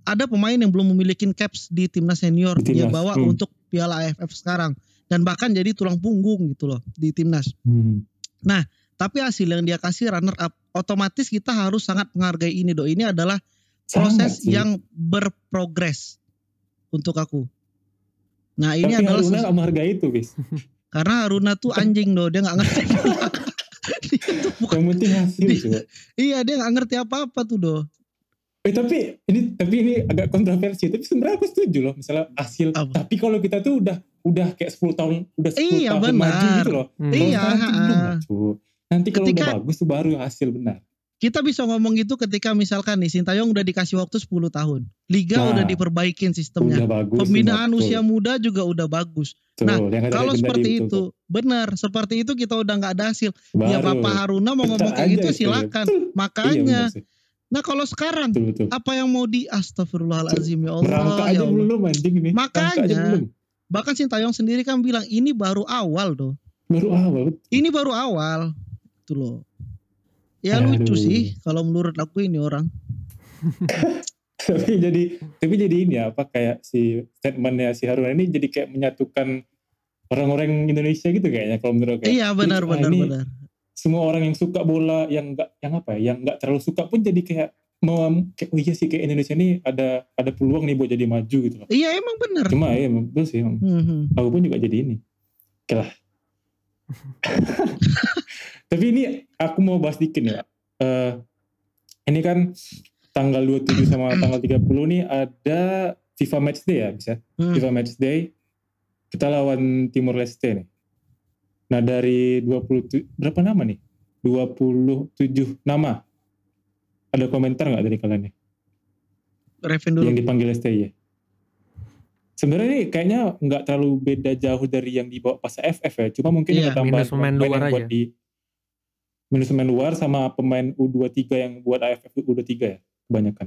[SPEAKER 3] Ada pemain yang belum memiliki caps di timnas senior
[SPEAKER 1] Di
[SPEAKER 3] dia
[SPEAKER 1] timnas,
[SPEAKER 3] bawa
[SPEAKER 1] hmm.
[SPEAKER 3] untuk Piala AFF sekarang dan bahkan jadi tulang punggung gitu loh di timnas.
[SPEAKER 1] Hmm.
[SPEAKER 3] Tapi hasil yang dia kasih runner up, otomatis kita harus sangat menghargai ini do. Ini adalah proses
[SPEAKER 1] Sangat
[SPEAKER 3] yang berprogres untuk aku. Nah ini
[SPEAKER 1] Tapi
[SPEAKER 3] adalah
[SPEAKER 1] Haruna
[SPEAKER 3] sesu-
[SPEAKER 1] menghargai itu, bis.
[SPEAKER 3] karena Haruna tuh anjing do, dia nggak ngerti. Dia tuh bukan-
[SPEAKER 1] Yang penting hasil
[SPEAKER 3] Di-
[SPEAKER 1] coba.
[SPEAKER 3] iya dia nggak ngerti apa-apa tuh do.
[SPEAKER 1] Eh tapi ini tapi ini agak kontroversi. Tapi sebenarnya aku setuju loh. Misalnya hasil.
[SPEAKER 3] Apa?
[SPEAKER 1] Tapi kalau kita tuh udah udah kayak 10 tahun udah 10
[SPEAKER 3] Iya,
[SPEAKER 1] tahun
[SPEAKER 3] benar.
[SPEAKER 1] maju gitu loh.
[SPEAKER 2] Hmm.
[SPEAKER 3] Iya.
[SPEAKER 1] Nanti kalau
[SPEAKER 3] Ketika-
[SPEAKER 1] udah bagus tuh baru hasil benar.
[SPEAKER 3] Kita bisa ngomong gitu ketika misalkan nih Sintayong udah dikasih waktu 10 tahun. Liga
[SPEAKER 1] Nah,
[SPEAKER 3] udah diperbaikin sistemnya.
[SPEAKER 1] Udah bagus.
[SPEAKER 3] Pembinaan
[SPEAKER 1] benar,
[SPEAKER 3] usia
[SPEAKER 1] betul.
[SPEAKER 3] muda juga udah bagus.
[SPEAKER 1] Betul,
[SPEAKER 3] nah, Kalau seperti
[SPEAKER 1] di-
[SPEAKER 3] itu, benar. Seperti itu kita udah nggak ada hasil.
[SPEAKER 1] baru.
[SPEAKER 3] Ya Bapak Haruna mau ngomong kayak gitu
[SPEAKER 1] itu ya.
[SPEAKER 3] silakan.
[SPEAKER 1] Betul. Iya,
[SPEAKER 3] Makanya.
[SPEAKER 1] sih.
[SPEAKER 3] Nah kalau sekarang
[SPEAKER 1] betul betul.
[SPEAKER 3] apa yang mau di Astagfirullahalazim ya Allah.
[SPEAKER 1] Merangkak
[SPEAKER 3] ya
[SPEAKER 1] aja
[SPEAKER 3] Allah.
[SPEAKER 1] belum anjing ini. Merangkak aja
[SPEAKER 3] Makanya.
[SPEAKER 1] belum.
[SPEAKER 3] Bahkan Sintayong sendiri kan bilang ini baru awal tuh.
[SPEAKER 1] Baru awal.
[SPEAKER 3] Ini baru awal. Itu loh. Ya
[SPEAKER 1] Aduh.
[SPEAKER 3] lucu sih kalau menurut aku ini orang.
[SPEAKER 1] tapi jadi tapi jadi ini ya, apa kayak si statementnya si Haruna ini jadi kayak menyatukan orang-orang Indonesia gitu kayaknya kalau menurut aku.
[SPEAKER 3] Iya benar
[SPEAKER 1] Ah,
[SPEAKER 3] benar benar.
[SPEAKER 1] semua orang yang suka bola yang enggak yang apa ya, yang enggak terlalu suka pun jadi kayak mau kayak oh iya sih kayak Indonesia ini ada ada peluang nih buat jadi maju gitu loh.
[SPEAKER 3] Iya emang bener.
[SPEAKER 1] Cuma ya emang betul sih emang.
[SPEAKER 3] Hmm, hmm.
[SPEAKER 1] Aku pun juga jadi ini. Oke lah. Tapi ini aku mau bahas dikit nih, Pak. Eh, ini kan tanggal 27 sama tanggal 30 nih ada FIFA Match Day ya bisa.
[SPEAKER 3] Hmm.
[SPEAKER 1] FIFA Match Day kita lawan Timor Leste nih. Nah dari 27 berapa nama nih? 27 nama. Ada komentar nggak dari kalian nih?
[SPEAKER 3] Reven dulu.
[SPEAKER 1] Yang dipanggil STY. Sebenarnya ini kayaknya nggak terlalu beda jauh dari yang dibawa pas AFF ya. Cuma mungkin
[SPEAKER 3] Iya,
[SPEAKER 1] ada tambahan
[SPEAKER 2] minus pemain luar
[SPEAKER 1] yang buat
[SPEAKER 2] aja.
[SPEAKER 1] di minus pemain luar sama pemain U23 yang buat AFF U23 ya kebanyakan.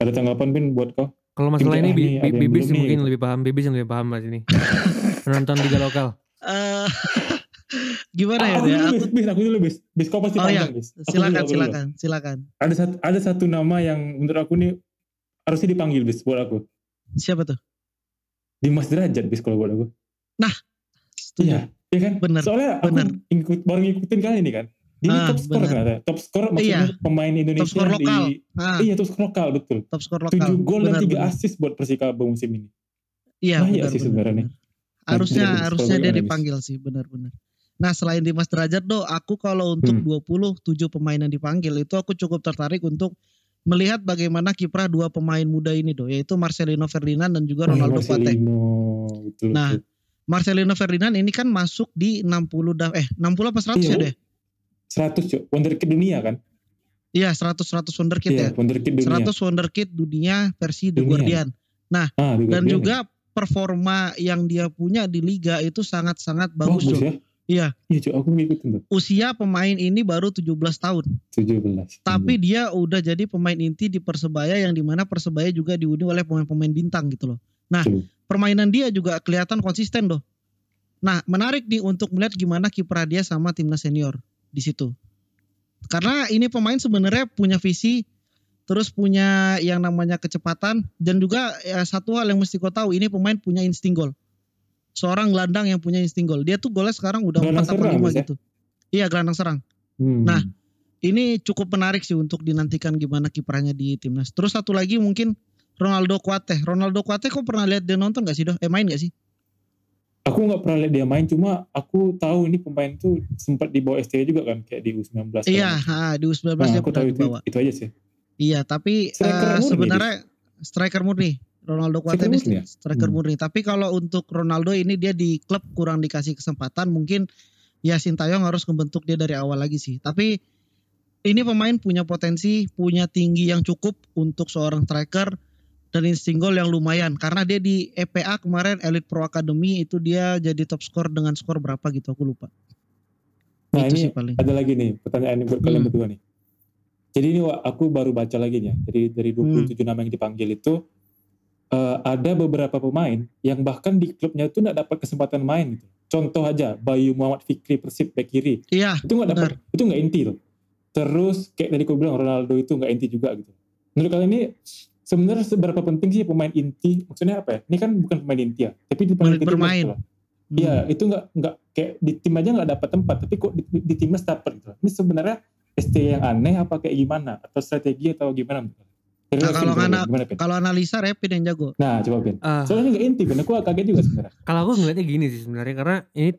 [SPEAKER 1] Ada tanggapan Bin buat kau?
[SPEAKER 2] Kalau masalah ini
[SPEAKER 1] nih, yang
[SPEAKER 2] Bibis
[SPEAKER 1] nih,
[SPEAKER 2] mungkin
[SPEAKER 1] gitu.
[SPEAKER 2] lebih paham, Bibis yang lebih paham lah sini. Penonton liga lokal.
[SPEAKER 3] Eh, gimana ya?
[SPEAKER 1] aku dulu
[SPEAKER 3] Aku,
[SPEAKER 1] bis, aku dulu bis. Bis kau pasti
[SPEAKER 3] Oh, iya.
[SPEAKER 1] panjang bis. Aku dulu,
[SPEAKER 3] silakan,
[SPEAKER 1] dulu.
[SPEAKER 3] silakan, silakan.
[SPEAKER 1] Ada satu, ada satu nama yang menurut aku nih harusnya dipanggil bis buat aku.
[SPEAKER 3] Siapa tuh?
[SPEAKER 1] Dimas Derajat bis kalau buat aku.
[SPEAKER 3] Setuju.
[SPEAKER 1] Iya, iya kan?
[SPEAKER 3] Bener,
[SPEAKER 1] Soalnya aku
[SPEAKER 3] bener.
[SPEAKER 1] ikut, baru ngikutin kali ini kan. Dia ini
[SPEAKER 3] Ah,
[SPEAKER 1] top skor
[SPEAKER 3] bener.
[SPEAKER 1] ternyata. Top skor maksudnya
[SPEAKER 3] Iya.
[SPEAKER 1] pemain Indonesia
[SPEAKER 3] skor
[SPEAKER 1] di
[SPEAKER 3] lokal. Ah,
[SPEAKER 1] Iya, top skor lokal betul.
[SPEAKER 3] top skor lokal.
[SPEAKER 1] 7 gol dan
[SPEAKER 3] Benar,
[SPEAKER 1] 3
[SPEAKER 3] benar.
[SPEAKER 1] assist buat Persikabo musim ini.
[SPEAKER 3] Iya,
[SPEAKER 1] Bahaya
[SPEAKER 3] benar,
[SPEAKER 1] sih
[SPEAKER 3] benar,
[SPEAKER 1] sebenarnya
[SPEAKER 3] benar. Harusnya
[SPEAKER 1] Nah,
[SPEAKER 3] harusnya dia dipanggil sih, benar-benar. Nah, selain Dimas Derajat do, aku kalau untuk
[SPEAKER 1] Hmm.
[SPEAKER 3] 27 pemain yang dipanggil itu aku cukup tertarik untuk melihat bagaimana kiprah dua pemain muda ini do, yaitu Marcelino Ferdinand dan juga Ronaldo Kuate. Nah. Marcelino Ferdinand ini kan masuk di 60 da eh 60 apa 100 ya
[SPEAKER 1] Iya,
[SPEAKER 3] deh?
[SPEAKER 1] 100 cok, wonderkid dunia kan?
[SPEAKER 3] Iya, 100 100 wonderkid
[SPEAKER 1] Iya,
[SPEAKER 3] ya.
[SPEAKER 1] wonderkid dunia.
[SPEAKER 3] 100 wonderkid dunia versi The
[SPEAKER 1] Dunia.
[SPEAKER 3] Guardian.
[SPEAKER 1] ah, di
[SPEAKER 3] Dan juga performa yang dia punya di liga itu sangat-sangat
[SPEAKER 1] ya.
[SPEAKER 3] bagus,
[SPEAKER 1] bagus ya.
[SPEAKER 3] Iya.
[SPEAKER 1] Iya cok, aku ngikutin tuh.
[SPEAKER 3] Usia pemain ini baru 17 tahun,
[SPEAKER 1] 17.
[SPEAKER 3] tapi dia udah jadi pemain inti di Persebaya yang di mana Persebaya juga dihuni oleh pemain-pemain bintang gitu loh. Nah, permainan dia juga kelihatan konsisten doh. Nah, menarik nih untuk melihat gimana kiprah dia sama timnas senior di situ. Karena ini pemain sebenarnya punya visi, terus punya yang namanya kecepatan dan juga ya, satu hal yang mesti kau tahu ini pemain punya insting gol. Seorang gelandang yang punya insting gol. Dia tuh golnya sekarang udah 4 atau
[SPEAKER 1] serang,
[SPEAKER 3] 5
[SPEAKER 1] Mas, ya?
[SPEAKER 3] gitu. Iya, gelandang serang.
[SPEAKER 1] Hmm.
[SPEAKER 3] Nah, Ini cukup menarik sih untuk dinantikan gimana kiprahnya di timnas. Terus satu lagi mungkin Ronaldo Kuate. Ronaldo Kuate kok pernah lihat dia nonton gak sih doh? Eh main gak sih?
[SPEAKER 1] aku nggak pernah lihat dia main, cuma aku tahu ini pemain tuh sempat dibawa STI juga kan, kayak di U19.
[SPEAKER 3] Iya,
[SPEAKER 1] segala
[SPEAKER 3] ha, di U19
[SPEAKER 1] macam. Nah,
[SPEAKER 3] dia
[SPEAKER 1] aku
[SPEAKER 3] pernah
[SPEAKER 1] tahu itu,
[SPEAKER 3] dibawa.
[SPEAKER 1] itu aja sih.
[SPEAKER 3] Iya, tapi
[SPEAKER 1] Striker murni
[SPEAKER 3] sebenarnya striker murni. Ronaldo Kuate
[SPEAKER 1] Striker murni ya?
[SPEAKER 3] striker
[SPEAKER 1] Hmm.
[SPEAKER 3] murni. Tapi kalau untuk Ronaldo ini dia di klub kurang dikasih kesempatan, mungkin ya Sintayong harus membentuk dia dari awal lagi sih. Tapi ini pemain punya potensi, punya tinggi yang cukup untuk seorang striker dan insting gol yang lumayan karena dia di EPA kemarin Elite Pro Academy itu dia jadi top skor dengan skor berapa gitu aku lupa.
[SPEAKER 1] Nah
[SPEAKER 3] itu
[SPEAKER 1] ini
[SPEAKER 3] sih paling.
[SPEAKER 1] ada lagi nih pertanyaan buat kalian
[SPEAKER 3] Hmm.
[SPEAKER 1] berdua nih. Jadi ini aku baru baca lagi nih ya. Jadi dari
[SPEAKER 3] Hmm.
[SPEAKER 1] 27 nama yang dipanggil itu eh, ada beberapa pemain yang bahkan di klubnya itu nggak dapat kesempatan main gitu. Contoh aja Bayu Muhammad Fikri Persib back kiri
[SPEAKER 3] Iya,
[SPEAKER 1] itu nggak dapat itu nggak inti tuh. Terus kayak tadi aku bilang Ronaldo itu nggak inti juga gitu. Menurut kalian ini sebenarnya seberapa penting sih pemain inti? Maksudnya apa ya? Ini kan bukan pemain inti ya, tapi di pemain
[SPEAKER 3] bermain.
[SPEAKER 1] gitu loh. Iya, itu nggak nggak kayak di tim aja nggak dapat tempat, tapi kok di, di timnas dapat gitu. Ini sebenarnya ST yang aneh apa kayak gimana? Atau strategi atau gimana? Dari
[SPEAKER 3] Nah, kalau
[SPEAKER 1] Pin?
[SPEAKER 3] Kalau analisa Repin yang jago.
[SPEAKER 1] Nah, coba Pin.
[SPEAKER 2] Ah,
[SPEAKER 1] Soalnya ini nggak inti, Pin. Aku kaget juga sebenarnya.
[SPEAKER 2] kalau aku ngeliatnya gini sih sebenarnya karena ini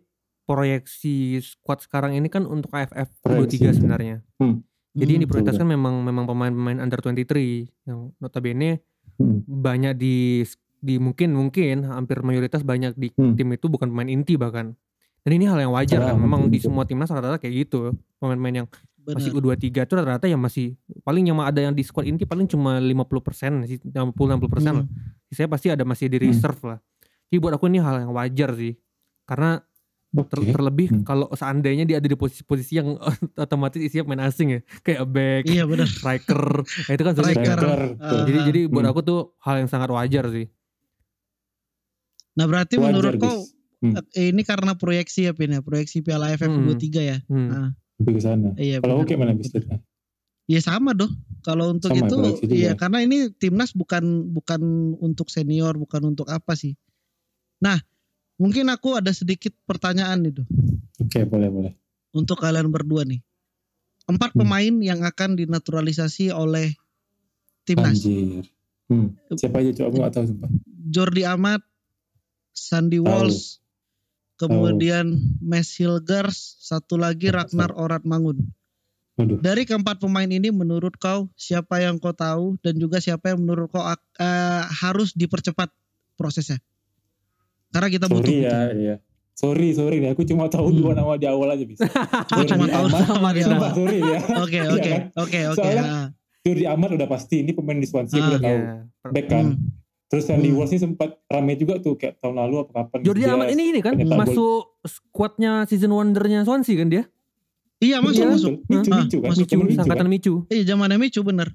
[SPEAKER 2] proyeksi squad sekarang ini kan untuk AFF
[SPEAKER 1] Proyeksi,
[SPEAKER 2] 23
[SPEAKER 1] betul.
[SPEAKER 2] sebenarnya.
[SPEAKER 1] Hmm.
[SPEAKER 2] Jadi
[SPEAKER 3] Hmm.
[SPEAKER 2] ini prioritaskan memang memang pemain-pemain under 23 yang notabene
[SPEAKER 1] Hmm.
[SPEAKER 2] banyak di di mungkin mungkin hampir mayoritas banyak di
[SPEAKER 1] Hmm.
[SPEAKER 2] tim itu bukan pemain inti bahkan. Dan ini hal yang wajar
[SPEAKER 1] Ah,
[SPEAKER 2] kan. Memang di semua timnas rata-rata kayak gitu. Pemain-pemain yang masih
[SPEAKER 3] Benar.
[SPEAKER 2] U23 itu rata-rata yang masih paling yang ada yang di squad inti paling cuma 50% sih 50 60% lah.
[SPEAKER 3] Hmm.
[SPEAKER 2] Saya pasti ada masih di
[SPEAKER 1] Hmm.
[SPEAKER 2] reserve lah. Jadi buat aku ini hal yang wajar sih. Karena ter-
[SPEAKER 1] Oke.
[SPEAKER 2] terlebih
[SPEAKER 1] Hmm.
[SPEAKER 2] kalau seandainya dia ada di posisi-posisi yang otomatis isinya pemain asing ya, kayak back,
[SPEAKER 3] Iya benar.
[SPEAKER 2] striker, nah itu kan
[SPEAKER 3] Striker.
[SPEAKER 2] kan.
[SPEAKER 3] Ah.
[SPEAKER 1] betul.
[SPEAKER 2] Jadi jadi buat
[SPEAKER 1] Hmm.
[SPEAKER 2] aku tuh hal yang sangat wajar sih.
[SPEAKER 3] Nah berarti
[SPEAKER 1] Wajar,
[SPEAKER 3] menurut kau
[SPEAKER 1] Hmm.
[SPEAKER 3] eh, ini karena proyeksi ya Pin ya, proyeksi Piala AFF
[SPEAKER 2] Hmm.
[SPEAKER 3] 23 ya.
[SPEAKER 2] Hmm.
[SPEAKER 3] Ah,
[SPEAKER 1] Lebih ke sana.
[SPEAKER 3] iya.
[SPEAKER 1] Kalau oke mana
[SPEAKER 3] benar,
[SPEAKER 1] bis?
[SPEAKER 3] benar. Iya sama doh. Kalau untuk
[SPEAKER 1] Sama,
[SPEAKER 3] itu
[SPEAKER 1] proyeksi juga.
[SPEAKER 3] iya karena ini timnas bukan bukan untuk senior, bukan untuk apa sih. Nah, mungkin aku ada sedikit pertanyaan nih doh.
[SPEAKER 1] Oke, boleh boleh.
[SPEAKER 3] untuk kalian berdua nih. Empat
[SPEAKER 1] Hmm.
[SPEAKER 3] pemain yang akan dinaturalisasi oleh timnas.
[SPEAKER 1] Anjir. Hmm. Siapa aja coba aku gak tahu sumpah.
[SPEAKER 3] Jordi Amat, Sandy. Walsh, kemudian Mes Hilgers, satu lagi. Ragnar Oratmangun.
[SPEAKER 1] Waduh.
[SPEAKER 3] Dari keempat pemain ini menurut kau siapa yang kau tahu dan juga siapa yang menurut kau eh, harus dipercepat prosesnya? Karena kita butuh.
[SPEAKER 1] Sorry
[SPEAKER 3] butuh.
[SPEAKER 1] ya, iya. Sorry, sorry nih. Aku cuma tahu
[SPEAKER 3] Hmm.
[SPEAKER 1] dua nama di awal aja bisa.
[SPEAKER 3] Oh, cuma tahu sama di awal.
[SPEAKER 1] sorry ya.
[SPEAKER 3] Oke
[SPEAKER 1] Iya
[SPEAKER 3] oke
[SPEAKER 1] kan?
[SPEAKER 3] oke oke.
[SPEAKER 1] Soalnya. Jordi Amat udah pasti. Ini pemain di Swansea
[SPEAKER 3] Ah,
[SPEAKER 1] udah tahu.
[SPEAKER 2] Iya.
[SPEAKER 1] Back kan.
[SPEAKER 3] Hmm.
[SPEAKER 1] Terus Sandy
[SPEAKER 3] Hmm.
[SPEAKER 1] Walsh ini sempat rame juga tuh kayak tahun lalu apa kapan.
[SPEAKER 2] Jordi Amat ini ini kan masuk squadnya season wondernya Swansea kan dia?
[SPEAKER 3] Iya masuk
[SPEAKER 1] Iya,
[SPEAKER 3] masuk.
[SPEAKER 1] Micu,
[SPEAKER 3] Ah,
[SPEAKER 1] micu kan.
[SPEAKER 3] masuk.
[SPEAKER 1] Micu, micu kan.
[SPEAKER 2] Angkatan Micu.
[SPEAKER 3] Iya zamannya Micu bener.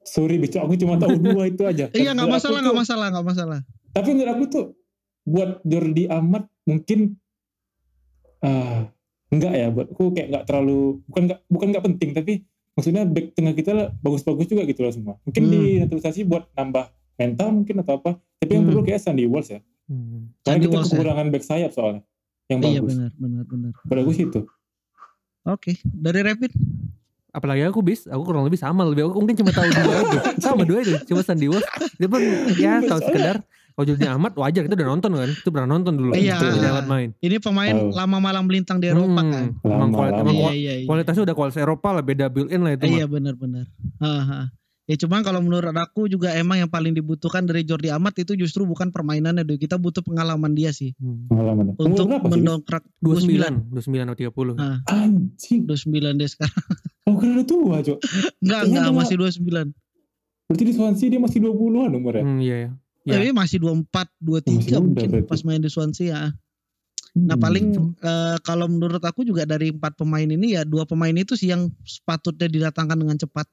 [SPEAKER 1] Sorry, bicu. Aku cuma tahu dua itu aja.
[SPEAKER 3] Iya nggak masalah nggak masalah nggak masalah.
[SPEAKER 1] Tapi menurut aku tuh buat Jordi Amat mungkin ah enggak ya buat aku kayak nggak terlalu bukan nggak bukan nggak penting tapi maksudnya back tengah kita lah bagus-bagus juga gitu loh semua mungkin
[SPEAKER 3] Hmm.
[SPEAKER 1] di naturalisasi buat nambah mental mungkin atau apa tapi yang
[SPEAKER 3] Hmm.
[SPEAKER 1] perlu kayak Sandy Walsh ya
[SPEAKER 2] Hmm.
[SPEAKER 1] karena
[SPEAKER 3] Sandy
[SPEAKER 1] kita
[SPEAKER 3] Walsh ya.
[SPEAKER 1] kekurangan back sayap soalnya yang
[SPEAKER 3] Iya
[SPEAKER 1] bagus
[SPEAKER 3] benar benar benar.
[SPEAKER 1] aku sih itu
[SPEAKER 3] Oke dari Rapid.
[SPEAKER 2] Apalagi aku bis, aku kurang lebih sama lebih aku mungkin cuma tahu dua itu. Sama dua itu, cuma Sandy Walsh. Dia pun ya tahu sekedar kalau Amat wajar kita udah nonton kan. Itu pernah nonton dulu.
[SPEAKER 3] Iya.
[SPEAKER 2] Amat main.
[SPEAKER 3] Ini pemain
[SPEAKER 1] Tahu.
[SPEAKER 3] lama malam melintang di Eropa
[SPEAKER 2] Hmm,
[SPEAKER 3] kan.
[SPEAKER 1] Lama, lama.
[SPEAKER 2] emang
[SPEAKER 3] Iya iya iya.
[SPEAKER 2] kualitasnya udah kualitas Eropa lah beda built in lah itu
[SPEAKER 3] Iya
[SPEAKER 2] mah.
[SPEAKER 3] Ya cuman kalau menurut aku juga emang yang paling dibutuhkan dari Jordi Amat itu justru bukan permainannya deh. Kita butuh pengalaman dia sih
[SPEAKER 2] Hmm.
[SPEAKER 1] pengalaman
[SPEAKER 3] untuk mendongkrak
[SPEAKER 2] 29, 29 atau 30.
[SPEAKER 3] Nah,
[SPEAKER 1] anjing
[SPEAKER 3] 29 deh sekarang.
[SPEAKER 1] oh kira udah tua cok
[SPEAKER 3] Enggak enggak
[SPEAKER 1] cuma-
[SPEAKER 3] masih 29.
[SPEAKER 1] berarti di Swansea dia masih 20-an umurnya
[SPEAKER 2] Hmm, iya ya. Ya.
[SPEAKER 3] Tapi masih 24, 23
[SPEAKER 1] Masih muda
[SPEAKER 3] mungkin
[SPEAKER 1] berarti.
[SPEAKER 3] pas main di Swansea ya. Nah
[SPEAKER 1] Hmm.
[SPEAKER 3] paling eh, kalau menurut aku juga dari empat pemain ini ya dua pemain itu sih yang sepatutnya didatangkan dengan cepat.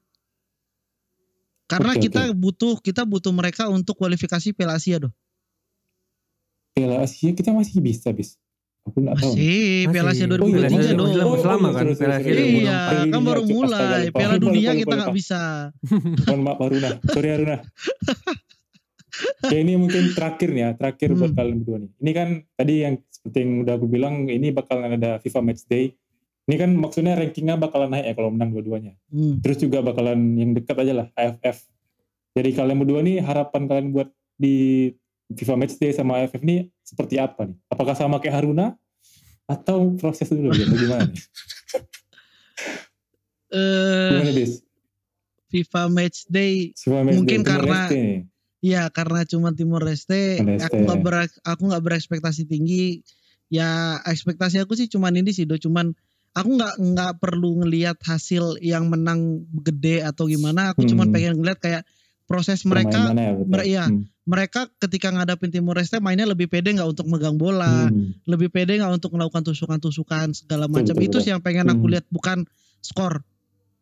[SPEAKER 3] Karena
[SPEAKER 1] Oke,
[SPEAKER 3] kita butuh kita butuh mereka untuk kualifikasi Piala Asia doh.
[SPEAKER 1] Piala Asia kita masih bisa bis aku nggak tahu
[SPEAKER 3] Masih Piala Asia
[SPEAKER 2] Masih.
[SPEAKER 3] 2023
[SPEAKER 1] Oh, iya,
[SPEAKER 2] lama
[SPEAKER 1] Oh, iya,
[SPEAKER 2] kan, Piala Asia.
[SPEAKER 3] Iya,
[SPEAKER 2] 2024.
[SPEAKER 3] kan baru mulai. Piala Dunia
[SPEAKER 1] lupa,
[SPEAKER 3] kita nggak bisa.
[SPEAKER 1] Mohon maaf Haruna. Sorry Haruna. Oke ini mungkin terakhir nih ya, terakhir buat
[SPEAKER 3] Hmm.
[SPEAKER 1] kalian berdua nih. Ini kan tadi yang seperti yang udah aku bilang, ini bakalan ada FIFA Match Day. Ini kan maksudnya rankingnya bakalan naik ya kalau menang dua-duanya.
[SPEAKER 3] Hmm.
[SPEAKER 1] Terus juga bakalan yang dekat aja lah, AFF. Jadi kalian berdua nih harapan kalian buat di FIFA Match Day sama AFF ini seperti apa nih? Apakah sama kayak Haruna? Atau proses dulu gitu, gimana nih?
[SPEAKER 3] Eh,
[SPEAKER 1] Gimana?
[SPEAKER 3] FIFA Match Day
[SPEAKER 1] FIFA Match
[SPEAKER 3] Mungkin
[SPEAKER 1] Day,
[SPEAKER 3] karena-. Ya karena cuma Timor Leste,
[SPEAKER 1] Timor Leste.
[SPEAKER 3] aku nggak ber, aku nggak berekspektasi tinggi. Ya ekspektasi aku sih cuman ini sih, do cuman aku nggak nggak perlu ngelihat hasil yang menang gede atau gimana. Aku
[SPEAKER 1] Hmm.
[SPEAKER 3] pengen ngeliat kayak proses mereka,
[SPEAKER 1] ya,
[SPEAKER 3] mer- iya.
[SPEAKER 1] Hmm.
[SPEAKER 3] mereka ketika ngadapin Timor Leste mainnya lebih pede nggak untuk megang bola,
[SPEAKER 1] Hmm.
[SPEAKER 3] lebih pede nggak untuk melakukan tusukan-tusukan segala macam. Itu sih yang pengen aku
[SPEAKER 1] Hmm.
[SPEAKER 3] lihat bukan skor.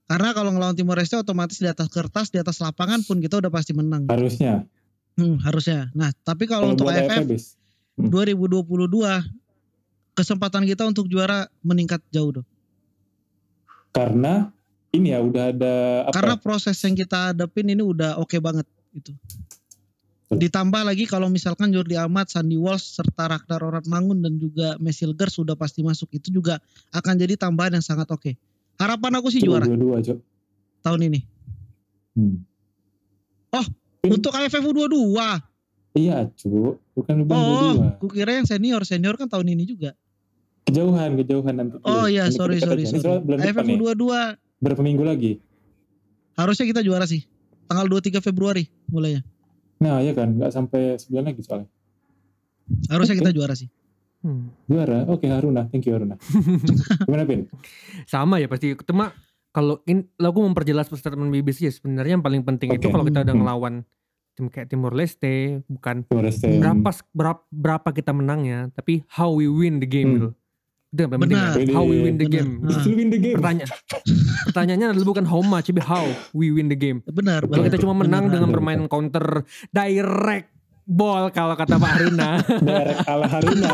[SPEAKER 3] Karena kalau ngelawan Timor Leste otomatis di atas kertas, di atas lapangan pun kita udah pasti menang.
[SPEAKER 1] Harusnya.
[SPEAKER 3] Hmm, harusnya. Nah, tapi kalau
[SPEAKER 1] Kalau
[SPEAKER 3] untuk
[SPEAKER 1] buat
[SPEAKER 3] AFF
[SPEAKER 1] bis.
[SPEAKER 3] 2022 kesempatan kita untuk juara meningkat jauh dong.
[SPEAKER 1] Karena ini ya udah ada apa?
[SPEAKER 3] Karena proses yang kita hadapin ini udah oke banget itu.
[SPEAKER 1] Betul.
[SPEAKER 3] Ditambah lagi kalau misalkan Jordi Amat, Sandy Walsh serta Ragnar Oratmangun dan juga Mesilger sudah pasti masuk itu juga akan jadi tambahan yang sangat oke. Harapan aku sih juara
[SPEAKER 1] Dua-dua, Cok.
[SPEAKER 3] tahun ini.
[SPEAKER 1] Hmm.
[SPEAKER 3] Untuk AFF U22.
[SPEAKER 1] Iya, Cuk. Bukan
[SPEAKER 3] Oh, kukira yang senior. Senior kan tahun ini juga.
[SPEAKER 1] Kejauhan, kejauhan nanti.
[SPEAKER 3] Oh iya, sorry sorry
[SPEAKER 1] aja.
[SPEAKER 3] Sorry.
[SPEAKER 1] bulan
[SPEAKER 3] AFF
[SPEAKER 1] nih.
[SPEAKER 3] U22
[SPEAKER 1] Berapa minggu lagi?
[SPEAKER 3] harusnya kita juara sih. Tanggal 23 Februari mulainya.
[SPEAKER 1] Nah, ya kan, nggak sampai sebulan lagi soalnya.
[SPEAKER 3] Harusnya
[SPEAKER 1] Oke.
[SPEAKER 3] kita juara sih.
[SPEAKER 2] Hmm.
[SPEAKER 1] Juara. Oke, Haruna. Thank you, Haruna. Gimana, Pin?
[SPEAKER 2] Sama ya pasti. Cuma kalau in, lo aku memperjelas statement BBC ya sebenarnya yang paling penting itu
[SPEAKER 1] Oke.
[SPEAKER 2] kalau kita udah
[SPEAKER 1] Hmm.
[SPEAKER 2] ngelawan tim kayak Timor Leste bukan
[SPEAKER 1] Timor Leste.
[SPEAKER 2] berapa berapa berapa kita menangnya tapi how we win the game
[SPEAKER 1] Hmm.
[SPEAKER 2] gitu. Itu yang paling penting.
[SPEAKER 3] Benar.
[SPEAKER 2] kan? How we win the
[SPEAKER 3] Benar.
[SPEAKER 2] game.
[SPEAKER 3] Nah.
[SPEAKER 1] Still win the game.
[SPEAKER 2] Pertanyaan pertanyaannya adalah bukan how much tapi how we win the game.
[SPEAKER 3] Benar.
[SPEAKER 2] Kalau kita cuma menang
[SPEAKER 3] Benar.
[SPEAKER 2] dengan
[SPEAKER 1] benar.
[SPEAKER 2] permainan counter direct ball kalau kata Pak Haruna,
[SPEAKER 1] Direct kalah Haruna.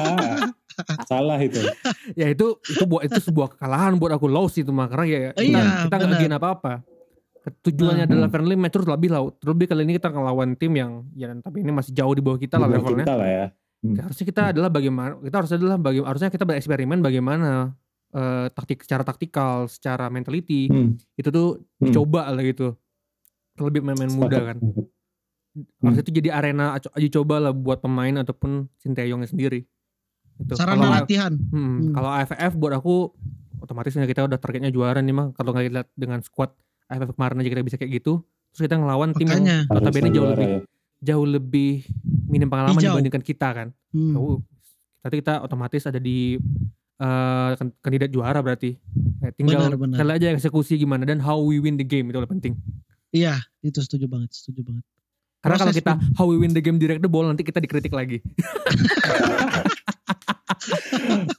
[SPEAKER 1] Salah itu.
[SPEAKER 2] ya itu itu buat itu sebuah kekalahan buat aku loss itu mah karena ya kita
[SPEAKER 3] Iya,
[SPEAKER 2] kita nggak gain apa-apa. Tujuannya
[SPEAKER 3] Hmm.
[SPEAKER 2] adalah friendly match terus lebih lah. Terlebih kali ini kita ngelawan tim yang ya tapi ini masih jauh di bawah kita lah levelnya.
[SPEAKER 1] Kita lah ya. Hmm.
[SPEAKER 2] Harusnya kita adalah bagaimana kita harus adalah bagaimana harusnya kita bereksperimen bagaimana eh, taktik secara taktikal, secara mentality
[SPEAKER 1] Hmm.
[SPEAKER 2] itu tuh
[SPEAKER 1] Hmm.
[SPEAKER 2] dicoba lah gitu. Terlebih pemain muda kan.
[SPEAKER 1] sepakat.
[SPEAKER 2] Harusnya itu jadi arena uji coba lah buat pemain ataupun Sinteyongnya sendiri. Gitu.
[SPEAKER 3] Sarana
[SPEAKER 2] Kalau-
[SPEAKER 3] latihan.
[SPEAKER 2] Hmm,
[SPEAKER 3] Hmm.
[SPEAKER 2] Kalau AFF buat aku otomatis ya kita udah targetnya juara nih mah. Kalau nggak lihat dengan squad AFF kemarin aja kita bisa kayak gitu. Terus kita ngelawan tim yang
[SPEAKER 3] Makanya.
[SPEAKER 2] notabene
[SPEAKER 1] Harusnya
[SPEAKER 2] jauh lebih
[SPEAKER 1] ya.
[SPEAKER 2] jauh lebih minim pengalaman
[SPEAKER 3] Hijau.
[SPEAKER 2] dibandingkan kita kan.
[SPEAKER 3] Hmm.
[SPEAKER 2] Oh, Tapi kita otomatis ada di eh, kan- kandidat juara berarti. Kayak tinggal
[SPEAKER 3] Benar, benar.
[SPEAKER 2] aja eksekusi gimana dan how we win the game itu yang penting.
[SPEAKER 3] Iya, itu setuju banget, setuju banget.
[SPEAKER 2] Karena kalau kita how we win the game direct the ball nanti kita dikritik lagi.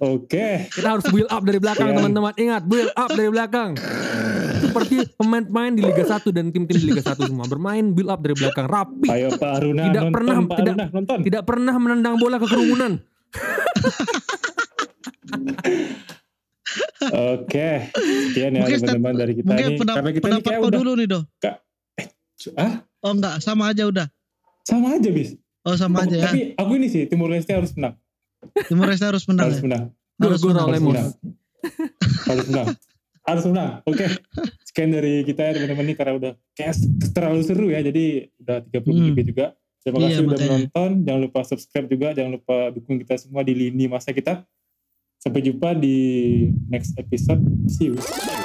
[SPEAKER 1] Oke.
[SPEAKER 2] Kita harus build up dari belakang
[SPEAKER 1] Iya.
[SPEAKER 2] teman-teman. Ingat, build up dari belakang. Seperti pemain-pemain di Liga 1 dan tim-tim di Liga 1 semua bermain build up dari belakang rapi.
[SPEAKER 1] Ayo Pak Aruna
[SPEAKER 2] Tidak
[SPEAKER 1] nonton
[SPEAKER 2] pernah-
[SPEAKER 1] Pak
[SPEAKER 2] tidak-
[SPEAKER 1] Aruna nonton.
[SPEAKER 2] Tidak pernah menendang bola ke kerumunan.
[SPEAKER 1] Oke. Sekian ya
[SPEAKER 3] Mungkin
[SPEAKER 1] teman-teman dari kita
[SPEAKER 3] Mungkin
[SPEAKER 1] ini.
[SPEAKER 3] pendap-
[SPEAKER 1] Karena kita ini
[SPEAKER 3] pendapat
[SPEAKER 1] kayak
[SPEAKER 3] kau
[SPEAKER 1] udah
[SPEAKER 3] dulu nih, Do.
[SPEAKER 1] Ah,
[SPEAKER 3] Oh enggak, sama aja udah.
[SPEAKER 1] sama aja bis.
[SPEAKER 3] Oh sama aja ya.
[SPEAKER 1] Tapi aku ini sih Timur Leste harus menang.
[SPEAKER 3] Timur Leste harus menang
[SPEAKER 1] Harus
[SPEAKER 3] ya.
[SPEAKER 1] menang.
[SPEAKER 3] Harus menang.
[SPEAKER 1] Harus menang. harus menang. Harus menang. Oke. Sekian dari kita ya teman-teman ini karena udah kayak terlalu seru ya. Jadi udah 30
[SPEAKER 3] Hmm.
[SPEAKER 1] menit juga. Terima
[SPEAKER 3] Iya,
[SPEAKER 1] kasih udah
[SPEAKER 3] makanya.
[SPEAKER 1] menonton. Jangan lupa subscribe juga. Jangan lupa dukung kita semua di lini masa kita. Sampai jumpa di next episode. See you.